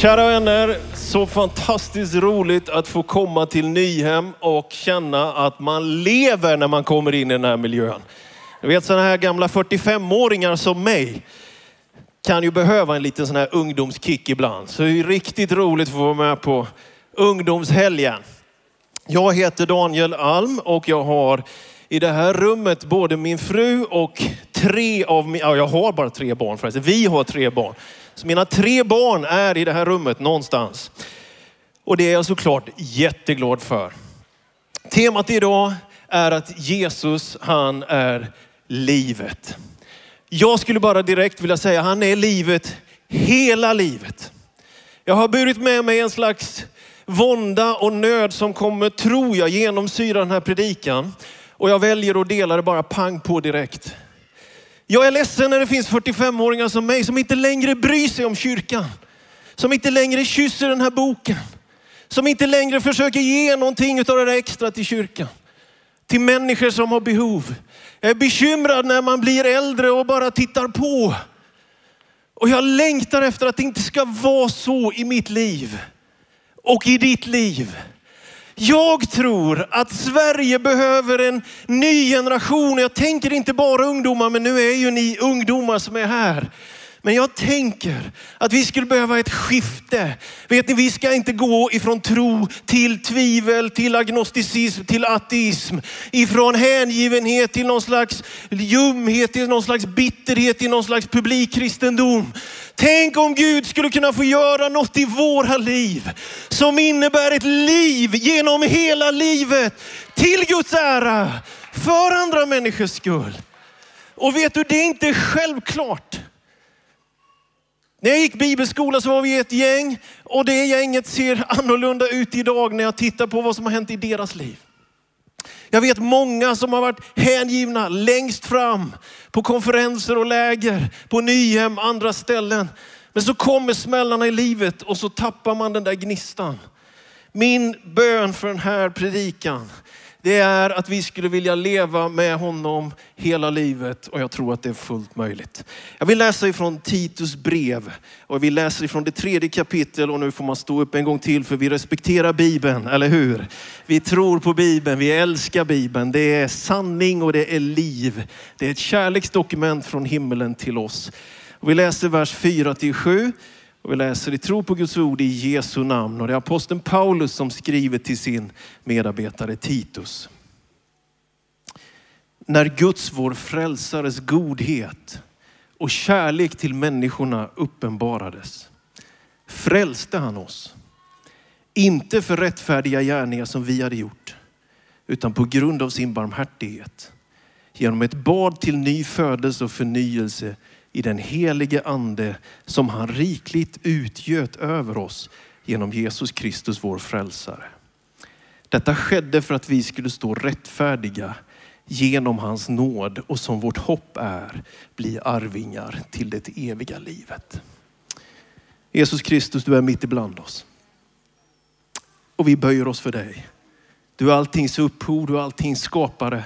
Kära vänner, så fantastiskt roligt att få komma till Nyhem och känna att man lever när man kommer in i den här miljön. Du vet sådana här gamla 45-åringar som mig kan ju behöva en liten sån här ungdomskick ibland. Så det är riktigt roligt att få vara med på ungdomshelgen. Jag heter Daniel Alm och jag har i det här rummet både min fru och tre av mina, ja jag har bara tre barn förresten. Vi har tre barn. Så mina tre barn är i det här rummet någonstans. Och det är jag såklart jätteglad för. Temat idag är att Jesus, han är livet. Jag skulle bara direkt vilja säga, han är livet, hela livet. Jag har burit med mig en slags vånda och nöd som kommer, tror jag, genomsyra den här predikan. Och jag väljer att dela det bara pang på direkt. Jag är ledsen när det finns 45-åringar som mig som inte längre bryr sig om kyrkan. Som inte längre kysser den här boken. Som inte längre försöker ge någonting av det där extra till kyrkan. Till människor som har behov. Jag är bekymrad när man blir äldre och bara tittar på. Och jag längtar efter att det inte ska vara så i mitt liv och i ditt liv. Jag tror att Sverige behöver en ny generation. Jag tänker inte bara ungdomar, men nu är ju ni ungdomar som är här. Men jag tänker att vi skulle behöva ett skifte. Vet ni, vi ska inte gå ifrån tro till tvivel, till agnosticism, till ateism. Ifrån hängivenhet till någon slags ljumhet, till någon slags bitterhet, till någon slags publikkristendom. Tänk om Gud skulle kunna få göra något i våra liv som innebär ett liv genom hela livet till Guds ära, för andra människors skull. Och vet du, det är inte självklart. När jag gick bibelskola så var vi ett gäng och det gänget ser annorlunda ut idag när jag tittar på vad som har hänt i deras liv. Jag vet många som har varit hängivna längst fram på konferenser och läger, på Nyhem, andra ställen. Men så kommer smällarna i livet och så tappar man den där gnistan. Min bön för den här predikan, det är att vi skulle vilja leva med honom hela livet och jag tror att det är fullt möjligt. Jag vill läsa ifrån Titus brev och vi läser ifrån det tredje kapitel och nu får man stå upp en gång till för vi respekterar Bibeln, eller hur? Vi tror på Bibeln, vi älskar Bibeln. Det är sanning och det är liv. Det är ett kärleksdokument från himmelen till oss. Och vi läser vers 4 till 7. Och vi läser i tro på Guds ord i Jesu namn. Och det är aposteln Paulus som skriver till sin medarbetare Titus. När Guds, vår frälsares godhet och kärlek till människorna uppenbarades frälste han oss. Inte för rättfärdiga gärningar som vi hade gjort, utan på grund av sin barmhärtighet. Genom ett bad till ny födelse och förnyelse i den helige ande som han rikligt utgöt över oss genom Jesus Kristus vår frälsare. Detta skedde för att vi skulle stå rättfärdiga genom hans nåd och som vårt hopp är bli arvingar till det eviga livet. Jesus Kristus, du är mitt ibland oss. Och vi böjer oss för dig. Du är alltings upphov, du är alltings skapare.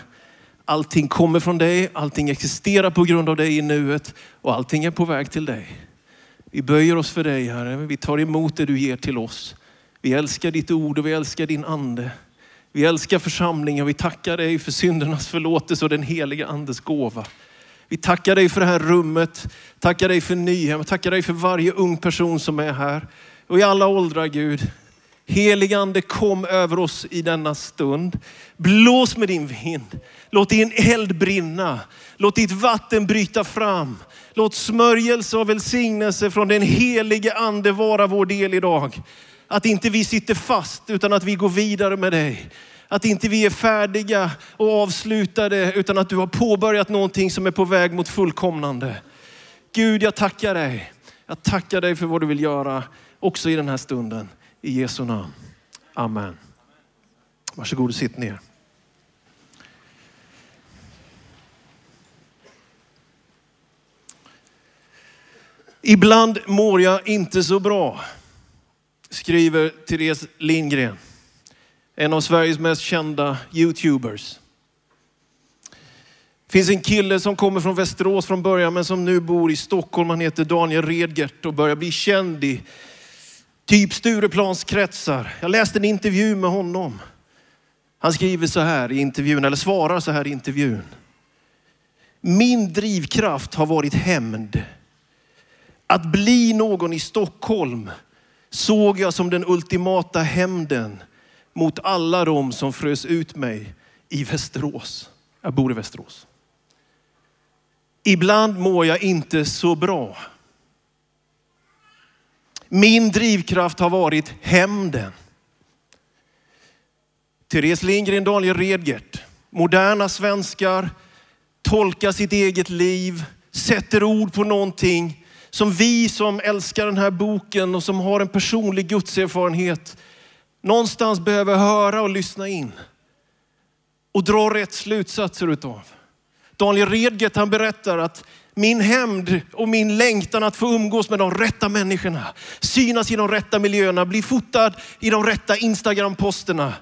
Allting kommer från dig, allting existerar på grund av dig i nuet och allting är på väg till dig. Vi böjer oss för dig Herre, vi tar emot det du ger till oss. Vi älskar ditt ord och vi älskar din ande. Vi älskar församlingen och vi tackar dig för syndernas förlåtelse och den heliga andes gåva. Vi tackar dig för det här rummet, tackar dig för Nyhem, tackar dig för varje ung person som är här. Och i alla åldrar Gud, Heligande kom över oss i denna stund. Blås med din vind. Låt din eld brinna. Låt ditt vatten bryta fram. Låt smörjelse och välsignelse från den helige ande vara vår del idag. Att inte vi sitter fast utan att vi går vidare med dig. Att inte vi är färdiga och avslutade utan att du har påbörjat någonting som är på väg mot fullkomnande. Gud, jag tackar dig. Jag tackar dig för vad du vill göra också i den här stunden. I Jesu namn. Amen. Varsågod och sitt ner. Ibland mår jag inte så bra, skriver Therese Lindgren. En av Sveriges mest kända YouTubers. Det finns en kille som kommer från Västerås från början men som nu bor i Stockholm. Han heter Daniel Redgert och börjar bli känd i Typ Stureplanskretsar. Jag läste en intervju med honom. Han skriver så här i intervjun, eller svarar så här i intervjun. Min drivkraft har varit hämnd. Att bli någon i Stockholm såg jag som den ultimata hämnden mot alla de som frös ut mig i Västerås. Jag bor i Västerås. Ibland mår jag inte så bra. Min drivkraft har varit hämnden. Therese Lindgren, Daniel Redgert, moderna svenskar, tolkar sitt eget liv, sätter ord på någonting som vi som älskar den här boken och som har en personlig gudserfarenhet någonstans behöver höra och lyssna in. Och dra rätt slutsatser utav. Daniel Redgert han berättar att min hämnd och min längtan att få umgås med de rätta människorna, synas i de rätta miljöerna, bli fotad i de rätta Instagram-posterna,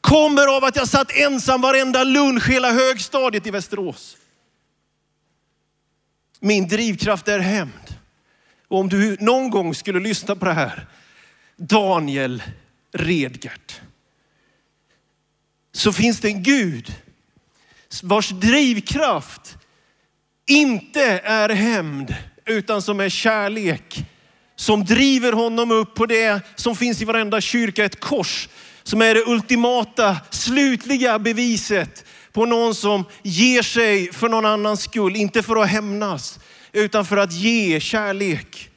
kommer av att jag satt ensam varenda lunch hela högstadiet i Västerås. Min drivkraft är hämnd. Och om du någon gång skulle lyssna på det här, Daniel Redgert, så finns det en Gud vars drivkraft inte är hämnd utan som är kärlek. Som driver honom upp på det som finns i varenda kyrka, ett kors. Som är det ultimata, slutliga beviset på någon som ger sig för någon annans skull. Inte för att hämnas, utan för att ge kärlek.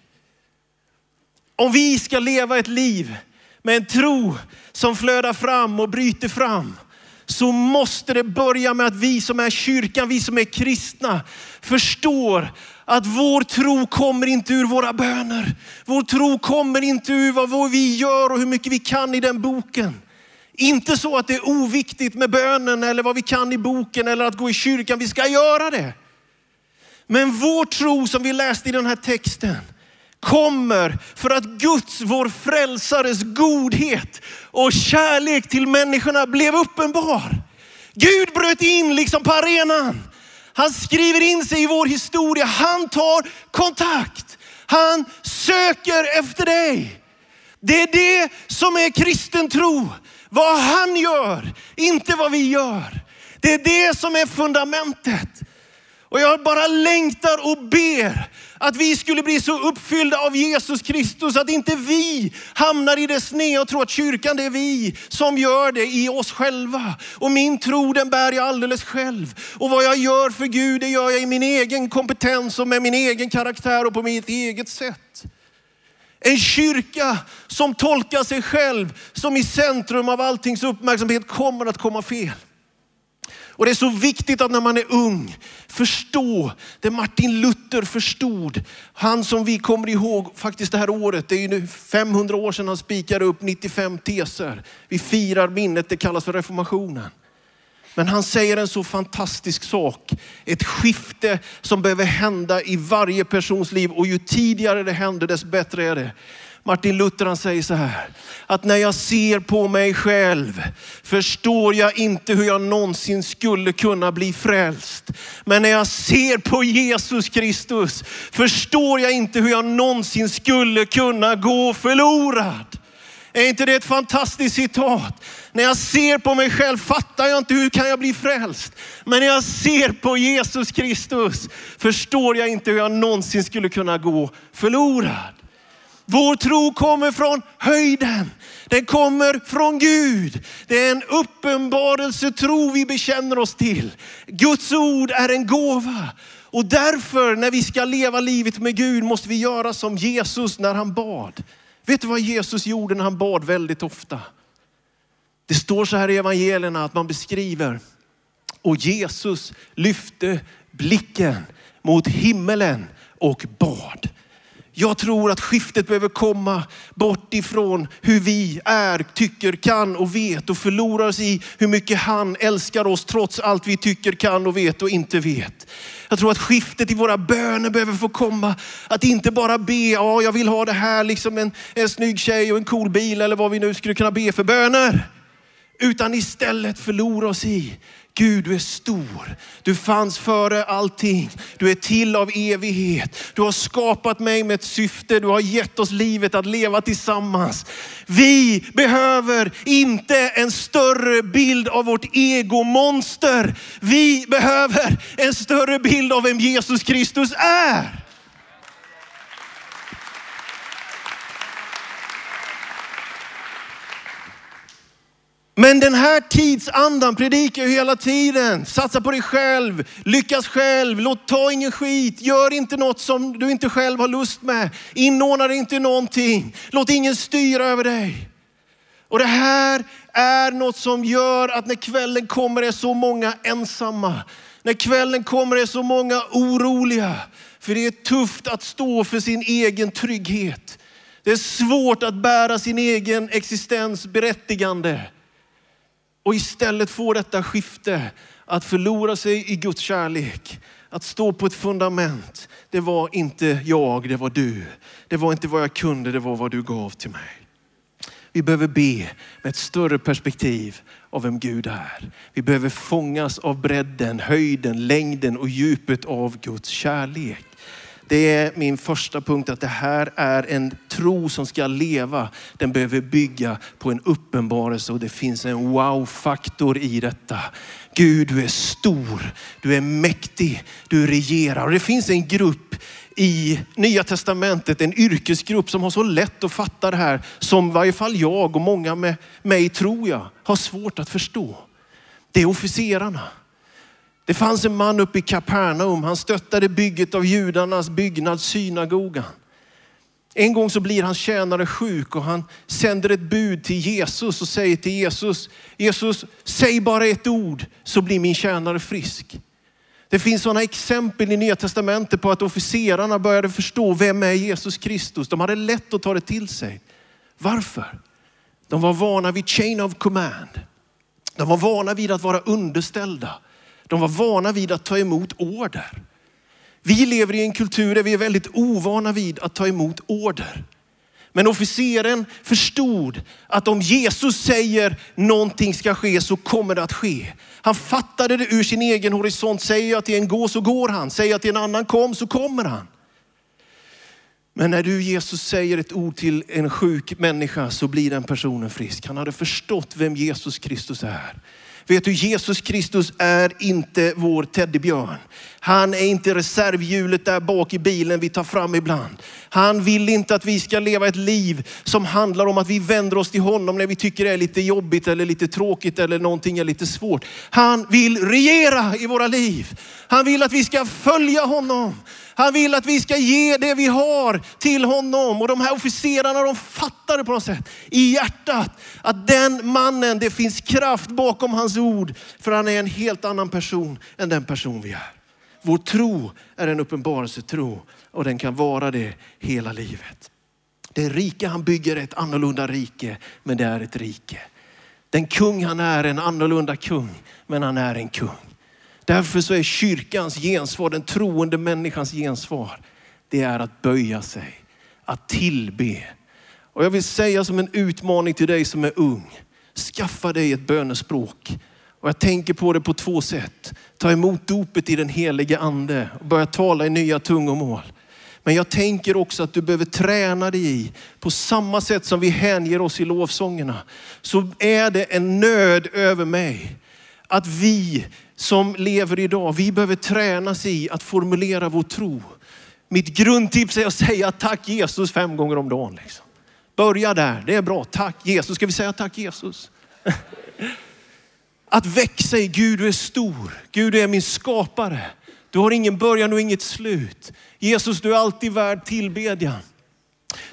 Om vi ska leva ett liv med en tro som flödar fram och bryter fram, så måste det börja med att vi som är kyrkan, vi som är kristna, förstår att vår tro kommer inte ur våra böner. Vår tro kommer inte ur vad vi gör och hur mycket vi kan i den boken. Inte så att det är oviktigt med bönen eller vad vi kan i boken eller att gå i kyrkan. Vi ska göra det. Men vår tro som vi läste i den här texten kommer för att Guds, vår frälsares godhet och kärlek till människorna blev uppenbar. Gud bröt in liksom på arenan. Han skriver in sig i vår historia. Han tar kontakt. Han söker efter dig. Det är det som är kristen tro. Vad han gör, inte vad vi gör. Det är det som är fundamentet. Och jag bara längtar och ber att vi skulle bli så uppfyllda av Jesus Kristus att inte vi hamnar i det sned och tror att kyrkan det är vi som gör det i oss själva. Och min tro den bär jag alldeles själv. Och vad jag gör för Gud det gör jag i min egen kompetens och med min egen karaktär och på mitt eget sätt. En kyrka som tolkar sig själv som i centrum av alltings uppmärksamhet kommer att komma fel. Och det är så viktigt att när man är ung förstå det Martin Luther förstod. Han som vi kommer ihåg faktiskt det här året, det är ju nu 500 år sedan han spikade upp 95 teser. Vi firar minnet, det kallas för reformationen. Men han säger en så fantastisk sak. Ett skifte som behöver hända i varje persons liv och ju tidigare det händer dess bättre är det. Martin Luther han säger så här, att när jag ser på mig själv förstår jag inte hur jag någonsin skulle kunna bli frälst. Men när jag ser på Jesus Kristus förstår jag inte hur jag någonsin skulle kunna gå förlorad. Är inte det ett fantastiskt citat? När jag ser på mig själv fattar jag inte hur kan jag bli frälst. Men när jag ser på Jesus Kristus förstår jag inte hur jag någonsin skulle kunna gå förlorad. Vår tro kommer från höjden. Den kommer från Gud. Det är en uppenbarelsetro vi bekänner oss till. Guds ord är en gåva. Och därför när vi ska leva livet med Gud måste vi göra som Jesus när han bad. Vet du vad Jesus gjorde när han bad väldigt ofta? Det står så här i evangelierna att man beskriver och Jesus lyfte blicken mot himmelen och bad. Jag tror att skiftet behöver komma bort ifrån hur vi är, tycker, kan och vet och förlorar oss i hur mycket han älskar oss trots allt vi tycker, kan och vet och inte vet. Jag tror att skiftet i våra böner behöver få komma. Att inte bara be, ja jag vill ha det här, liksom en, en snygg tjej och en cool bil eller vad vi nu skulle kunna be för böner. Utan istället förlora oss i, Gud, du är stor. Du fanns före allting. Du är till av evighet. Du har skapat mig med ett syfte. Du har gett oss livet att leva tillsammans. Vi behöver inte en större bild av vårt egomonster. Vi behöver en större bild av vem Jesus Kristus är. Men den här tidsandan predikar ju hela tiden. Satsa på dig själv, lyckas själv, låt ta ingen skit, gör inte något som du inte själv har lust med. Inordna dig inte någonting, låt ingen styra över dig. Och det här är något som gör att när kvällen kommer är så många ensamma. När kvällen kommer är så många oroliga. För det är tufft att stå för sin egen trygghet. Det är svårt att bära sin egen existens berättigande och istället få detta skifte att förlora sig i Guds kärlek. Att stå på ett fundament. Det var inte jag, det var du. Det var inte vad jag kunde, det var vad du gav till mig. Vi behöver be med ett större perspektiv av vem Gud är. Vi behöver fångas av bredden, höjden, längden och djupet av Guds kärlek. Det är min första punkt att det här är en tro som ska leva. Den behöver bygga på en uppenbarelse och det finns en wow-faktor i detta. Gud, du är stor, du är mäktig, du regerar. Och det finns en grupp i Nya Testamentet, en yrkesgrupp som har så lätt att fatta det här, som i varje fall jag och många med mig tror jag har svårt att förstå. Det är officerarna. Det fanns en man uppe i Kapernaum. Han stöttade bygget av judarnas byggnad, synagogan. En gång så blir hans tjänare sjuk och han sänder ett bud till Jesus och säger till Jesus, Jesus säg bara ett ord så blir min tjänare frisk. Det finns sådana exempel i Nya Testamentet på att officerarna började förstå vem är Jesus Kristus. De hade lätt att ta det till sig. Varför? De var vana vid chain of command. De var vana vid att vara underställda. De var vana vid att ta emot order. Vi lever i en kultur där vi är väldigt ovana vid att ta emot order. Men officeren förstod att om Jesus säger någonting ska ske så kommer det att ske. Han fattade det ur sin egen horisont. Säger jag till en gå så går han. Säger jag till en annan kom så kommer han. Men när du Jesus säger ett ord till en sjuk människa så blir den personen frisk. Han hade förstått vem Jesus Kristus är. Vet du, Jesus Kristus är inte vår teddybjörn. Han är inte reservhjulet där bak i bilen vi tar fram ibland. Han vill inte att vi ska leva ett liv som handlar om att vi vänder oss till honom när vi tycker det är lite jobbigt eller lite tråkigt eller någonting är lite svårt. Han vill regera i våra liv. Han vill att vi ska följa honom. Han vill att vi ska ge det vi har till honom. Och de här officerarna de fattade på något sätt i hjärtat att den mannen, det finns kraft bakom hans ord. För han är en helt annan person än den person vi är. Vår tro är en uppenbarelsetro och den kan vara det hela livet. Det rike han bygger är ett annorlunda rike, men det är ett rike. Den kung han är en annorlunda kung, men han är en kung. Därför så är kyrkans gensvar, den troende människans gensvar, det är att böja sig, att tillbe. Och jag vill säga som en utmaning till dig som är ung, skaffa dig ett bönespråk. Och jag tänker på det på två sätt. Ta emot dopet i den helige ande och börja tala i nya tungomål. Men jag tänker också att du behöver träna dig i, på samma sätt som vi hänger oss i lovsångerna, så är det en nöd över mig att vi som lever idag, vi behöver tränas i att formulera vår tro. Mitt grundtips är att säga tack Jesus fem gånger om dagen. Liksom. Börja där, det är bra. Tack Jesus. Ska vi säga tack Jesus? Att växa i Gud, du är stor. Gud, du är min skapare. Du har ingen början och inget slut. Jesus, du är alltid värd tillbedjan.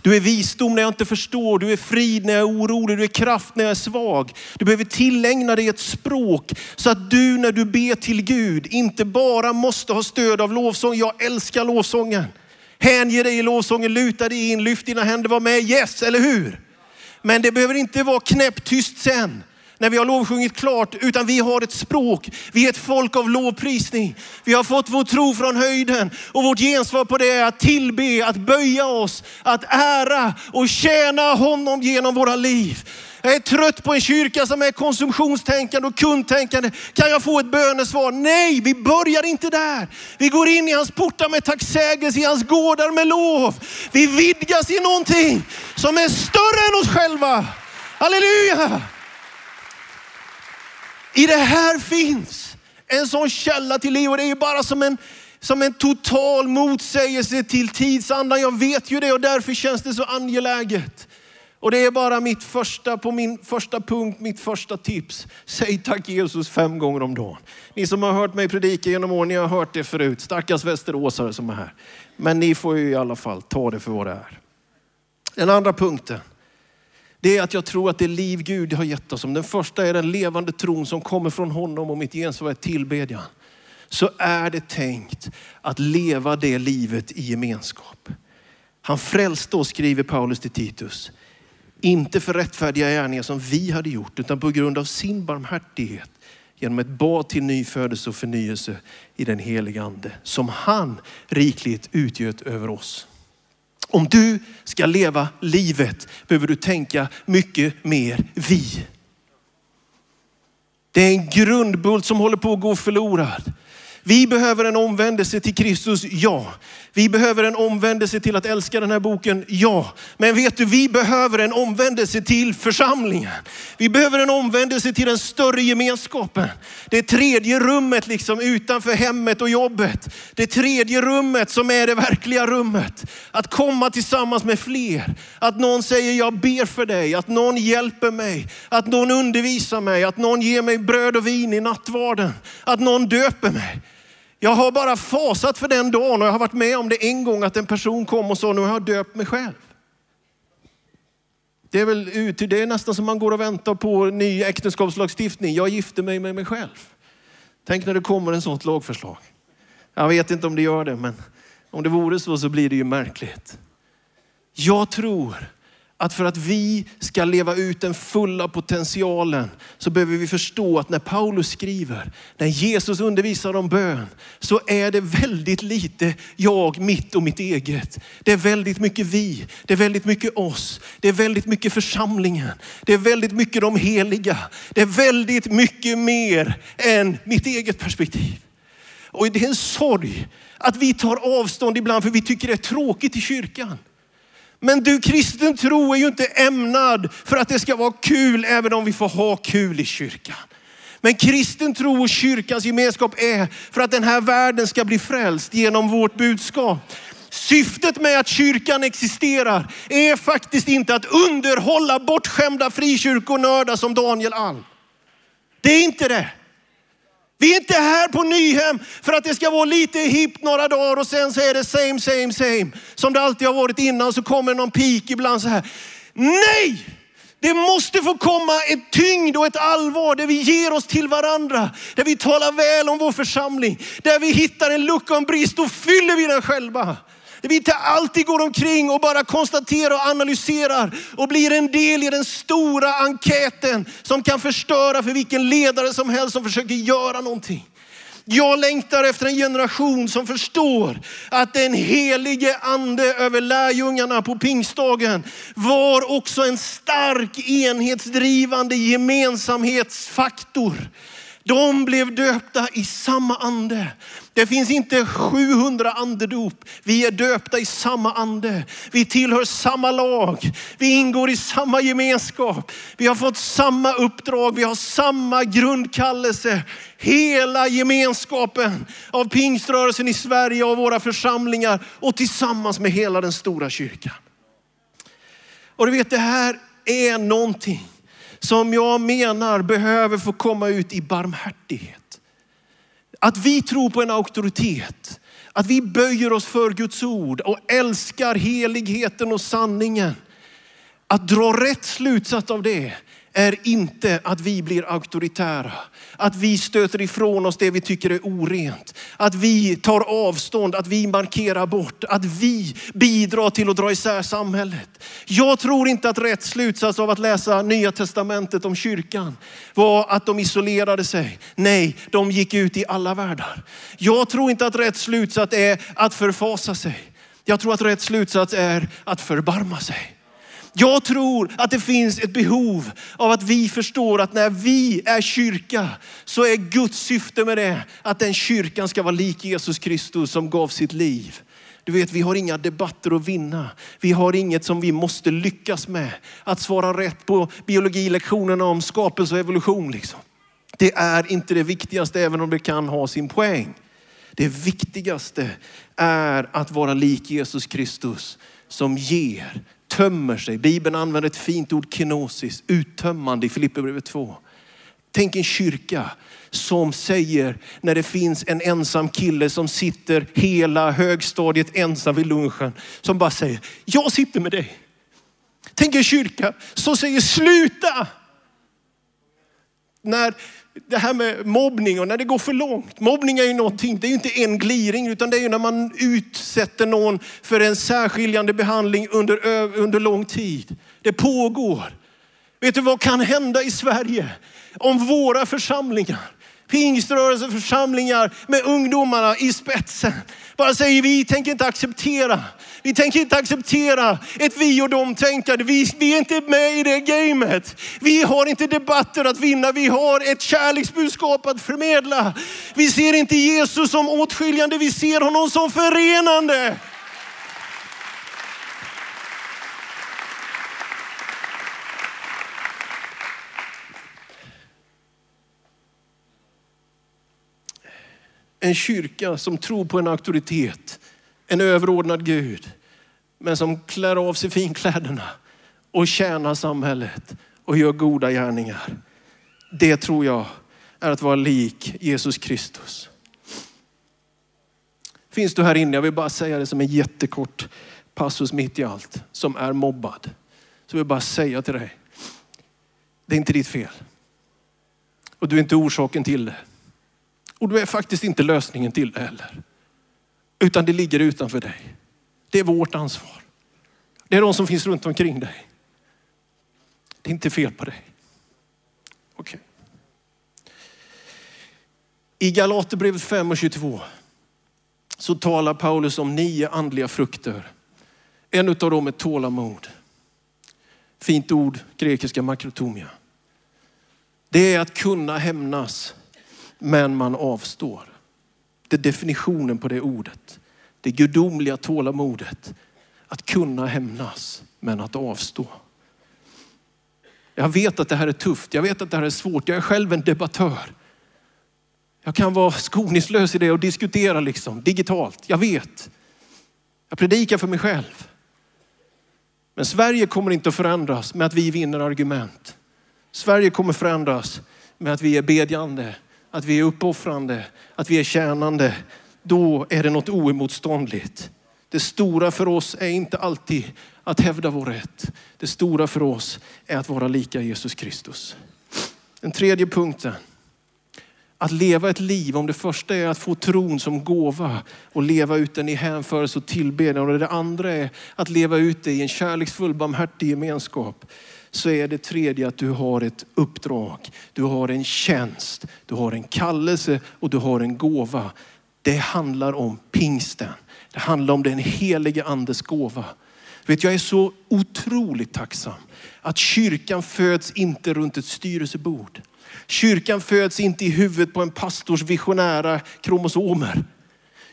Du är visdom när jag inte förstår, du är frid när jag är orolig, du är kraft när jag är svag. Du behöver tillägna dig ett språk så att du när du ber till Gud inte bara måste ha stöd av lovsång. Jag älskar lovsången. Hänge dig i lovsången, luta dig in, lyft dina händer, var med, yes, eller hur? Men det behöver inte vara knäpptyst sen när vi har lovsjungit klart, utan vi har ett språk. Vi är ett folk av lovprisning. Vi har fått vår tro från höjden och vårt gensvar på det är att tillbe, att böja oss, att ära och tjäna honom genom våra liv. Jag är trött på en kyrka som är konsumtionstänkande och kundtänkande. Kan jag få ett bönesvar? Nej, vi börjar inte där. Vi går in i hans portar med tacksägelse, i hans gårdar med lov. Vi vidgas i någonting som är större än oss själva. Halleluja! I det här finns en sån källa till liv och det är bara som en, som en total motsägelse till tidsandan. Jag vet ju det och därför känns det så angeläget. Och det är bara mitt första, på min första punkt, mitt första tips. Säg tack Jesus fem gånger om dagen. Ni som har hört mig predika genom åren, ni har hört det förut. Stackars västeråsare som är här. Men ni får ju i alla fall ta det för vad det är. Den andra punkten, det är att jag tror att det liv Gud har gett oss, om den första är den levande tron som kommer från honom och mitt gensvar är tillbedjan, så är det tänkt att leva det livet i gemenskap. Han frälste oss, skriver Paulus till Titus, inte för rättfärdiga gärningar som vi hade gjort, utan på grund av sin barmhärtighet genom ett bad till nyfödelse och förnyelse i den heliga ande som han rikligt utgöt över oss. Om du ska leva livet behöver du tänka mycket mer vi. Det är en grundbult som håller på att gå förlorad. Vi behöver en omvändelse till Kristus, ja. Vi behöver en omvändelse till att älska den här boken, ja. Men vet du, vi behöver en omvändelse till församlingen. Vi behöver en omvändelse till den större gemenskapen. Det tredje rummet liksom utanför hemmet och jobbet. Det tredje rummet som är det verkliga rummet. Att komma tillsammans med fler. Att någon säger jag ber för dig, att någon hjälper mig, att någon undervisar mig, att någon ger mig bröd och vin i nattvarden, att någon döper mig. Jag har bara fasat för den dagen och jag har varit med om det en gång att en person kom och sa, nu har jag döpt mig själv. Det är väl det är nästan som man går och väntar på ny äktenskapslagstiftning. Jag gifter mig med mig själv. Tänk när det kommer en sånt lagförslag. Jag vet inte om det gör det, men om det vore så så blir det ju märkligt. Jag tror att för att vi ska leva ut den fulla potentialen så behöver vi förstå att när Paulus skriver, när Jesus undervisar om bön, så är det väldigt lite jag, mitt och mitt eget. Det är väldigt mycket vi, det är väldigt mycket oss, det är väldigt mycket församlingen, det är väldigt mycket de heliga. Det är väldigt mycket mer än mitt eget perspektiv. Och det är en sorg att vi tar avstånd ibland för vi tycker det är tråkigt i kyrkan. Men du, kristen tro är ju inte ämnad för att det ska vara kul, även om vi får ha kul i kyrkan. Men kristen tro och kyrkans gemenskap är för att den här världen ska bli frälst genom vårt budskap. Syftet med att kyrkan existerar är faktiskt inte att underhålla bortskämda frikyrkonördar som Daniel Alm. Det är inte det. Vi är inte här på Nyhem för att det ska vara lite hippt några dagar och sen så är det same, same, same. Som det alltid har varit innan så kommer någon peak ibland så här. Nej! Det måste få komma ett tyngd och ett allvar där vi ger oss till varandra. Där vi talar väl om vår församling. Där vi hittar en lucka och en brist och fyller vi den själva. Där vi inte alltid går omkring och bara konstaterar och analyserar och blir en del i den stora enkäten som kan förstöra för vilken ledare som helst som försöker göra någonting. Jag längtar efter en generation som förstår att den helige ande över lärjungarna på pingstdagen var också en stark enhetsdrivande gemensamhetsfaktor. De blev döpta i samma ande. Det finns inte 700 andedop. Vi är döpta i samma ande. Vi tillhör samma lag. Vi ingår i samma gemenskap. Vi har fått samma uppdrag. Vi har samma grundkallelse. Hela gemenskapen av pingströrelsen i Sverige och våra församlingar och tillsammans med hela den stora kyrkan. Och du vet, det här är någonting som jag menar behöver få komma ut i barmhärtighet. Att vi tror på en auktoritet. Att vi böjer oss för Guds ord och älskar heligheten och sanningen. Att dra rätt slutsats av det är inte att vi blir auktoritära. Att vi stöter ifrån oss det vi tycker är orent. Att vi tar avstånd, att vi markerar bort, att vi bidrar till att dra isär samhället. Jag tror inte att rätt slutsats av att läsa Nya Testamentet om kyrkan var att de isolerade sig. Nej, de gick ut i alla världar. Jag tror inte att rätt slutsats är att förfasa sig. Jag tror att rätt slutsats är att förbarma sig. Jag tror att det finns ett behov av att vi förstår att när vi är kyrka så är Guds syfte med det att den kyrkan ska vara lik Jesus Kristus som gav sitt liv. Du vet, vi har inga debatter att vinna. Vi har inget som vi måste lyckas med. Att svara rätt på biologilektionerna om skapelse och evolution. Liksom. Det är inte det viktigaste, även om det kan ha sin poäng. Det viktigaste är att vara lik Jesus Kristus som ger tömmer sig. Bibeln använder ett fint ord kenosis, uttömmande i Filipperbrevet 2. Tänk en kyrka som säger när det finns en ensam kille som sitter hela högstadiet ensam vid lunchen. Som bara säger, jag sitter med dig. Tänk en kyrka som säger sluta. När det här med mobbning och när det går för långt. Mobbning är ju någonting, det är ju inte en gliring utan det är ju när man utsätter någon för en särskiljande behandling under, under lång tid. Det pågår. Vet du vad kan hända i Sverige om våra församlingar pingströrelseförsamlingar med ungdomarna i spetsen. Bara säger vi tänker inte acceptera. Vi tänker inte acceptera ett vi och dem tänkande. Vi, vi är inte med i det gamet. Vi har inte debatter att vinna. Vi har ett kärleksbudskap att förmedla. Vi ser inte Jesus som åtskiljande. Vi ser honom som förenande. En kyrka som tror på en auktoritet, en överordnad Gud, men som klär av sig finkläderna och tjänar samhället och gör goda gärningar. Det tror jag är att vara lik Jesus Kristus. Finns du här inne, jag vill bara säga det som en jättekort passus mitt i allt, som är mobbad. Så vill jag bara säga till dig, det är inte ditt fel. Och du är inte orsaken till det. Och du är faktiskt inte lösningen till det heller. Utan det ligger utanför dig. Det är vårt ansvar. Det är de som finns runt omkring dig. Det är inte fel på dig. Okej. Okay. I Galaterbrevet 5 och 22 så talar Paulus om nio andliga frukter. En av dem är tålamod. Fint ord, grekiska makrotomia. Det är att kunna hämnas men man avstår. Det är definitionen på det ordet. Det gudomliga tålamodet. Att kunna hämnas, men att avstå. Jag vet att det här är tufft. Jag vet att det här är svårt. Jag är själv en debattör. Jag kan vara skoningslös i det och diskutera liksom, digitalt. Jag vet. Jag predikar för mig själv. Men Sverige kommer inte att förändras med att vi vinner argument. Sverige kommer förändras med att vi är bedjande att vi är uppoffrande, att vi är tjänande, då är det något oemotståndligt. Det stora för oss är inte alltid att hävda vår rätt. Det stora för oss är att vara lika Jesus Kristus. Den tredje punkten. Att leva ett liv, om det första är att få tron som gåva och leva ut den i hänförelse och tillbedjan. Och det andra är att leva ut det i en kärleksfull, barmhärtig gemenskap så är det tredje att du har ett uppdrag. Du har en tjänst, du har en kallelse och du har en gåva. Det handlar om pingsten. Det handlar om den helige andes gåva. Vet, jag är så otroligt tacksam att kyrkan föds inte runt ett styrelsebord. Kyrkan föds inte i huvudet på en pastors visionära kromosomer.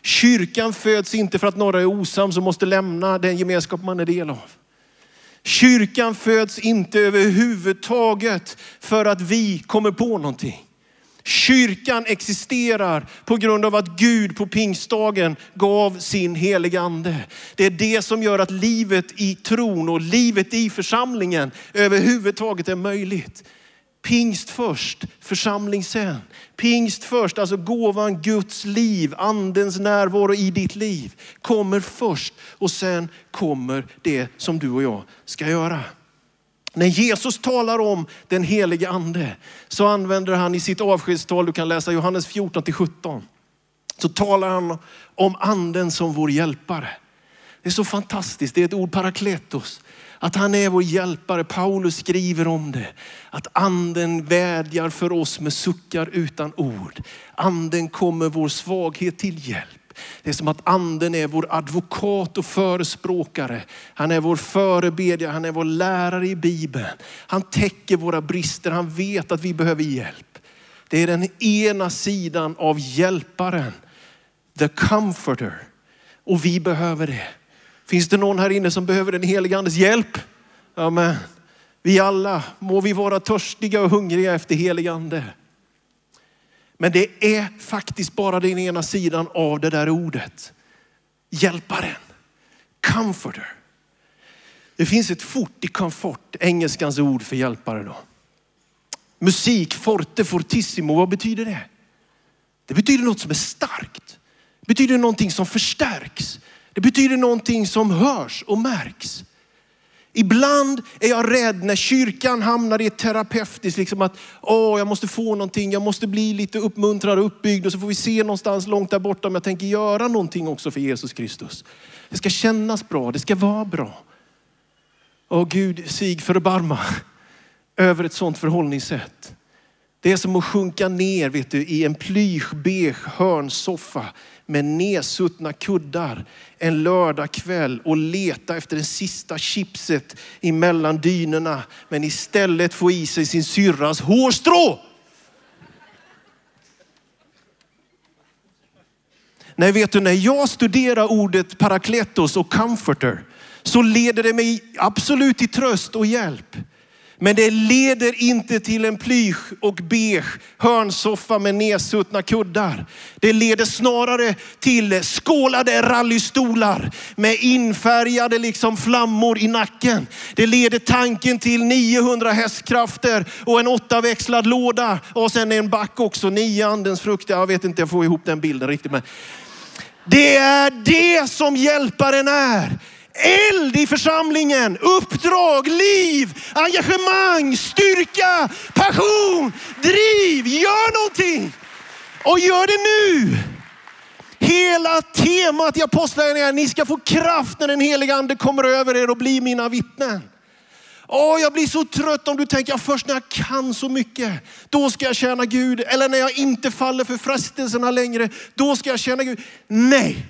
Kyrkan föds inte för att några är osams och måste lämna den gemenskap man är del av. Kyrkan föds inte överhuvudtaget för att vi kommer på någonting. Kyrkan existerar på grund av att Gud på pingstdagen gav sin heliga ande. Det är det som gör att livet i tron och livet i församlingen överhuvudtaget är möjligt. Pingst först, församling sen. Pingst först, alltså gåvan Guds liv, andens närvaro i ditt liv kommer först och sen kommer det som du och jag ska göra. När Jesus talar om den helige ande så använder han i sitt avskedstal, du kan läsa Johannes 14 till 17, så talar han om anden som vår hjälpare. Det är så fantastiskt, det är ett ord parakletos. Att han är vår hjälpare. Paulus skriver om det. Att anden vädjar för oss med suckar utan ord. Anden kommer vår svaghet till hjälp. Det är som att anden är vår advokat och förespråkare. Han är vår förebedjare, han är vår lärare i Bibeln. Han täcker våra brister, han vet att vi behöver hjälp. Det är den ena sidan av hjälparen, the comforter. Och vi behöver det. Finns det någon här inne som behöver den helige andes hjälp? Amen. Vi alla, må vi vara törstiga och hungriga efter helig ande. Men det är faktiskt bara den ena sidan av det där ordet. Hjälparen, comforter. Det finns ett fort i comfort, engelskans ord för hjälpare då. Musik, forte, fortissimo, vad betyder det? Det betyder något som är starkt. Det betyder någonting som förstärks. Det betyder någonting som hörs och märks. Ibland är jag rädd när kyrkan hamnar i ett terapeutiskt, liksom att åh, jag måste få någonting, jag måste bli lite uppmuntrad och uppbyggd och så får vi se någonstans långt där borta om jag tänker göra någonting också för Jesus Kristus. Det ska kännas bra, det ska vara bra. Åh Gud, sig förbarma över ett sådant förhållningssätt. Det är som att sjunka ner vet du, i en plysch, beige hörnsoffa med nedsuttna kuddar en lördagkväll och leta efter det sista chipset emellan dynorna. Men istället få i sig sin syrras hårstrå. Nej, vet du, när jag studerar ordet parakletos och comforter så leder det mig absolut till tröst och hjälp. Men det leder inte till en plysch och beige hörnsoffa med nedsuttna kuddar. Det leder snarare till skålade rallystolar med infärgade liksom flammor i nacken. Det leder tanken till 900 hästkrafter och en åttaväxlad låda och sen en back också, nio andens frukter. Jag vet inte, jag får ihop den bilden riktigt. Men det är det som hjälparen är. Eld i församlingen, uppdrag, liv, engagemang, styrka, passion, driv. Gör någonting och gör det nu. Hela temat i Apostlagärningarna är ni ska få kraft när den heliga ande kommer över er och blir mina vittnen. Åh, jag blir så trött om du tänker, ja, först när jag kan så mycket, då ska jag tjäna Gud. Eller när jag inte faller för frestelserna längre, då ska jag tjäna Gud. Nej,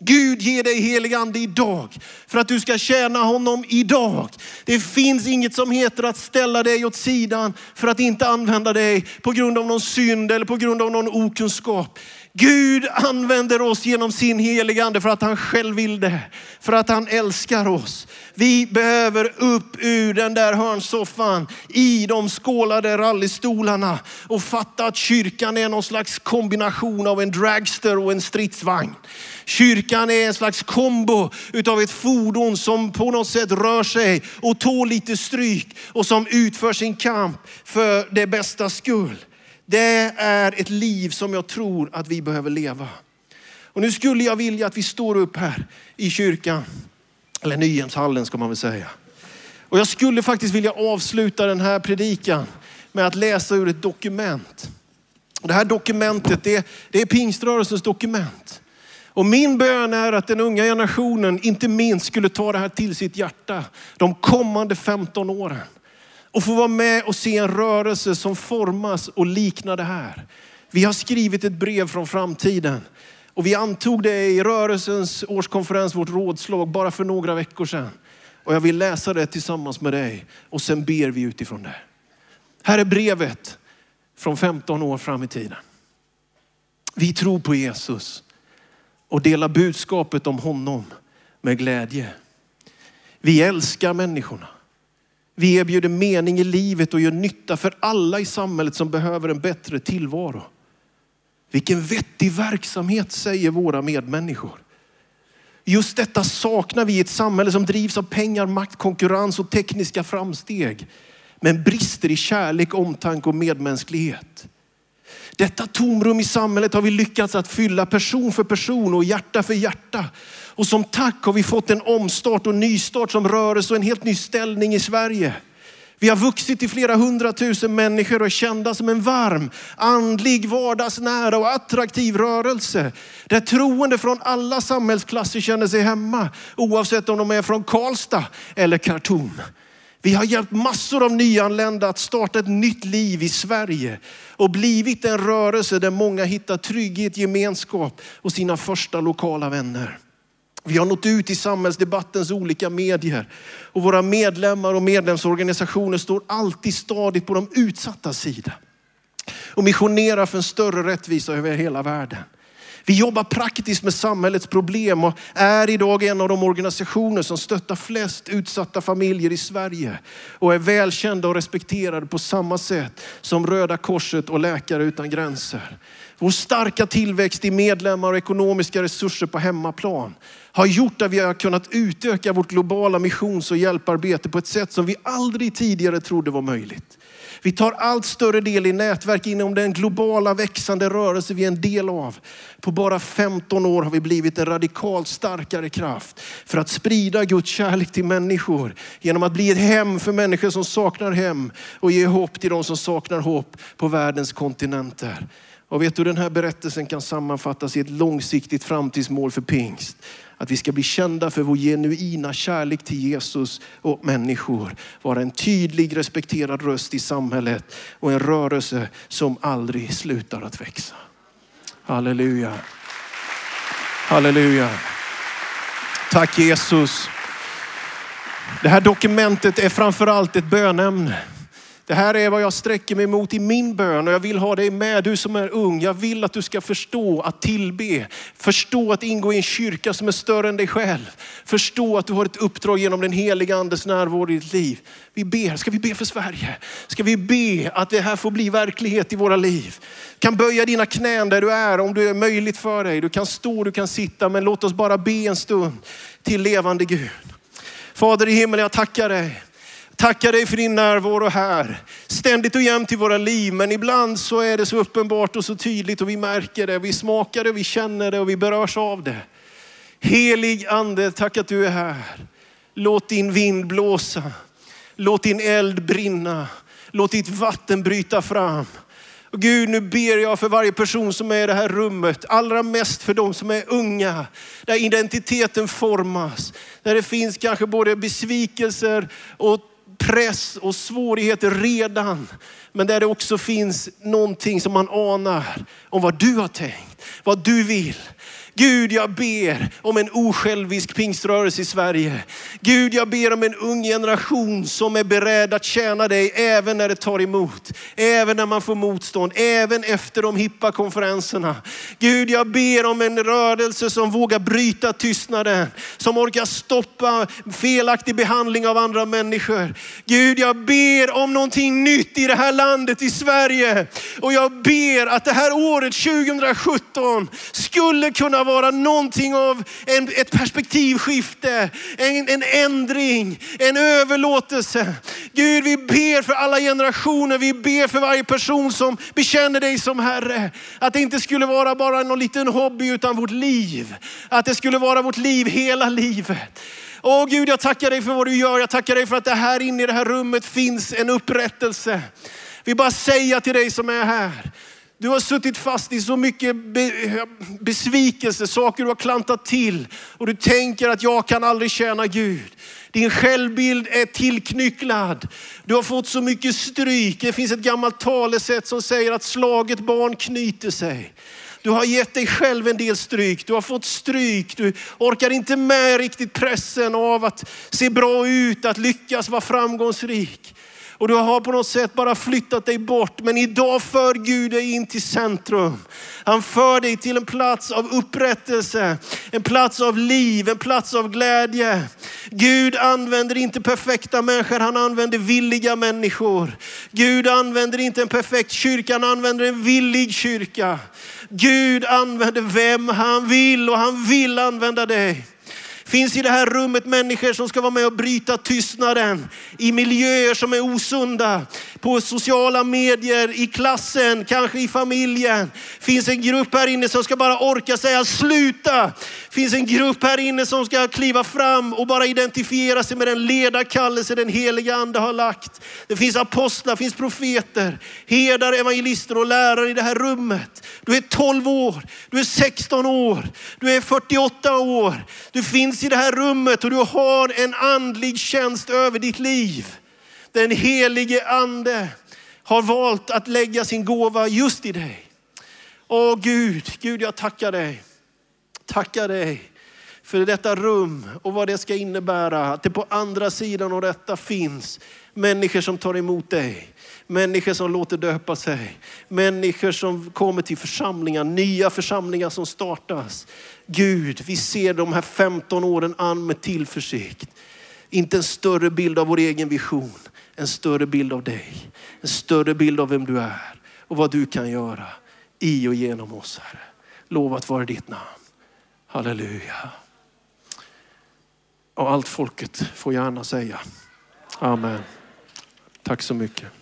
Gud ger dig helig ande idag för att du ska tjäna honom idag. Det finns inget som heter att ställa dig åt sidan för att inte använda dig på grund av någon synd eller på grund av någon okunskap. Gud använder oss genom sin heliga ande för att han själv vill det. För att han älskar oss. Vi behöver upp ur den där hörnsoffan i de skålade rallystolarna och fatta att kyrkan är någon slags kombination av en dragster och en stridsvagn. Kyrkan är en slags kombo utav ett fordon som på något sätt rör sig och tål lite stryk och som utför sin kamp för det bästa skull. Det är ett liv som jag tror att vi behöver leva. Och nu skulle jag vilja att vi står upp här i kyrkan, eller Nyhemshallen ska man väl säga. Och jag skulle faktiskt vilja avsluta den här predikan med att läsa ur ett dokument. Det här dokumentet, det, det är pingströrelsens dokument. Och min bön är att den unga generationen inte minst skulle ta det här till sitt hjärta de kommande 15 åren. Och få vara med och se en rörelse som formas och liknar det här. Vi har skrivit ett brev från framtiden och vi antog det i rörelsens årskonferens, vårt rådslag, bara för några veckor sedan. Och jag vill läsa det tillsammans med dig och sen ber vi utifrån det. Här är brevet från 15 år fram i tiden. Vi tror på Jesus och delar budskapet om honom med glädje. Vi älskar människorna. Vi erbjuder mening i livet och gör nytta för alla i samhället som behöver en bättre tillvaro. Vilken vettig verksamhet säger våra medmänniskor. Just detta saknar vi i ett samhälle som drivs av pengar, makt, konkurrens och tekniska framsteg. Men brister i kärlek, omtanke och medmänsklighet. Detta tomrum i samhället har vi lyckats att fylla person för person och hjärta för hjärta. Och som tack har vi fått en omstart och nystart som rörelse och en helt ny ställning i Sverige. Vi har vuxit till flera hundratusen människor och är kända som en varm, andlig, vardagsnära och attraktiv rörelse. Där troende från alla samhällsklasser känner sig hemma, oavsett om de är från Karlstad eller Khartoum. Vi har hjälpt massor av nyanlända att starta ett nytt liv i Sverige och blivit en rörelse där många hittar trygghet, gemenskap och sina första lokala vänner. Vi har nått ut i samhällsdebattens olika medier och våra medlemmar och medlemsorganisationer står alltid stadigt på de utsatta sida och missionerar för en större rättvisa över hela världen. Vi jobbar praktiskt med samhällets problem och är idag en av de organisationer som stöttar flest utsatta familjer i Sverige och är välkända och respekterade på samma sätt som Röda Korset och Läkare utan gränser. Vår starka tillväxt i medlemmar och ekonomiska resurser på hemmaplan har gjort att vi har kunnat utöka vårt globala missions och hjälparbete på ett sätt som vi aldrig tidigare trodde var möjligt. Vi tar allt större del i nätverk inom den globala växande rörelse vi är en del av. På bara 15 år har vi blivit en radikalt starkare kraft för att sprida Guds kärlek till människor genom att bli ett hem för människor som saknar hem och ge hopp till de som saknar hopp på världens kontinenter. Och vet du, den här berättelsen kan sammanfattas i ett långsiktigt framtidsmål för pingst. Att vi ska bli kända för vår genuina kärlek till Jesus och människor. Vara en tydlig, respekterad röst i samhället och en rörelse som aldrig slutar att växa. Halleluja. Halleluja. Tack Jesus. Det här dokumentet är framförallt ett bönämne. Det här är vad jag sträcker mig mot i min bön och jag vill ha dig med, du som är ung. Jag vill att du ska förstå att tillbe, förstå att ingå i en kyrka som är större än dig själv. Förstå att du har ett uppdrag genom den heliga andes närvaro i ditt liv. Vi ber, ska vi be för Sverige? Ska vi be att det här får bli verklighet i våra liv? Du kan böja dina knän där du är om det är möjligt för dig. Du kan stå, du kan sitta, men låt oss bara be en stund till levande Gud. Fader i himmelen, jag tackar dig Tackar dig för din närvaro här. Ständigt och jämt i våra liv. Men ibland så är det så uppenbart och så tydligt och vi märker det. Vi smakar det, vi känner det och vi berörs av det. Helig ande, tack att du är här. Låt din vind blåsa. Låt din eld brinna. Låt ditt vatten bryta fram. Och Gud, nu ber jag för varje person som är i det här rummet. Allra mest för de som är unga. Där identiteten formas. Där det finns kanske både besvikelser och press och svårigheter redan. Men där det också finns någonting som man anar om vad du har tänkt, vad du vill. Gud, jag ber om en osjälvisk pingströrelse i Sverige. Gud, jag ber om en ung generation som är beredd att tjäna dig även när det tar emot. Även när man får motstånd, även efter de hippa konferenserna. Gud, jag ber om en rörelse som vågar bryta tystnaden, som orkar stoppa felaktig behandling av andra människor. Gud, jag ber om någonting nytt i det här landet, i Sverige. Och jag ber att det här året 2017 skulle kunna vara någonting av en, ett perspektivskifte, en, en ändring, en överlåtelse. Gud, vi ber för alla generationer. Vi ber för varje person som bekänner dig som Herre. Att det inte skulle vara bara någon liten hobby utan vårt liv. Att det skulle vara vårt liv hela livet. Åh Gud, jag tackar dig för vad du gör. Jag tackar dig för att det här inne i det här rummet finns en upprättelse. Vi bara säger till dig som är här. Du har suttit fast i så mycket besvikelse, saker du har klantat till och du tänker att jag kan aldrig tjäna Gud. Din självbild är tillknycklad. Du har fått så mycket stryk. Det finns ett gammalt talesätt som säger att slaget barn knyter sig. Du har gett dig själv en del stryk. Du har fått stryk. Du orkar inte med riktigt pressen av att se bra ut, att lyckas vara framgångsrik. Och du har på något sätt bara flyttat dig bort. Men idag för Gud dig in till centrum. Han för dig till en plats av upprättelse, en plats av liv, en plats av glädje. Gud använder inte perfekta människor, han använder villiga människor. Gud använder inte en perfekt kyrka, han använder en villig kyrka. Gud använder vem han vill och han vill använda dig. Finns i det här rummet människor som ska vara med och bryta tystnaden i miljöer som är osunda. På sociala medier, i klassen, kanske i familjen. Finns en grupp här inne som ska bara orka säga sluta. Finns en grupp här inne som ska kliva fram och bara identifiera sig med den ledarkallelse den heliga ande har lagt. Det finns apostlar, finns profeter, herdar, evangelister och lärare i det här rummet. Du är 12 år, du är 16 år, du är 48 år. Du finns finns i det här rummet och du har en andlig tjänst över ditt liv. Den helige ande har valt att lägga sin gåva just i dig. Åh Gud, Gud jag tackar dig. Tackar dig för detta rum och vad det ska innebära. Att det på andra sidan av detta finns människor som tar emot dig. Människor som låter döpa sig. Människor som kommer till församlingar, nya församlingar som startas. Gud, vi ser de här 15 åren an med tillförsikt. Inte en större bild av vår egen vision, en större bild av dig. En större bild av vem du är och vad du kan göra i och genom oss Herre. Lovat vare ditt namn. Halleluja. Och allt folket får gärna säga. Amen. Tack så mycket.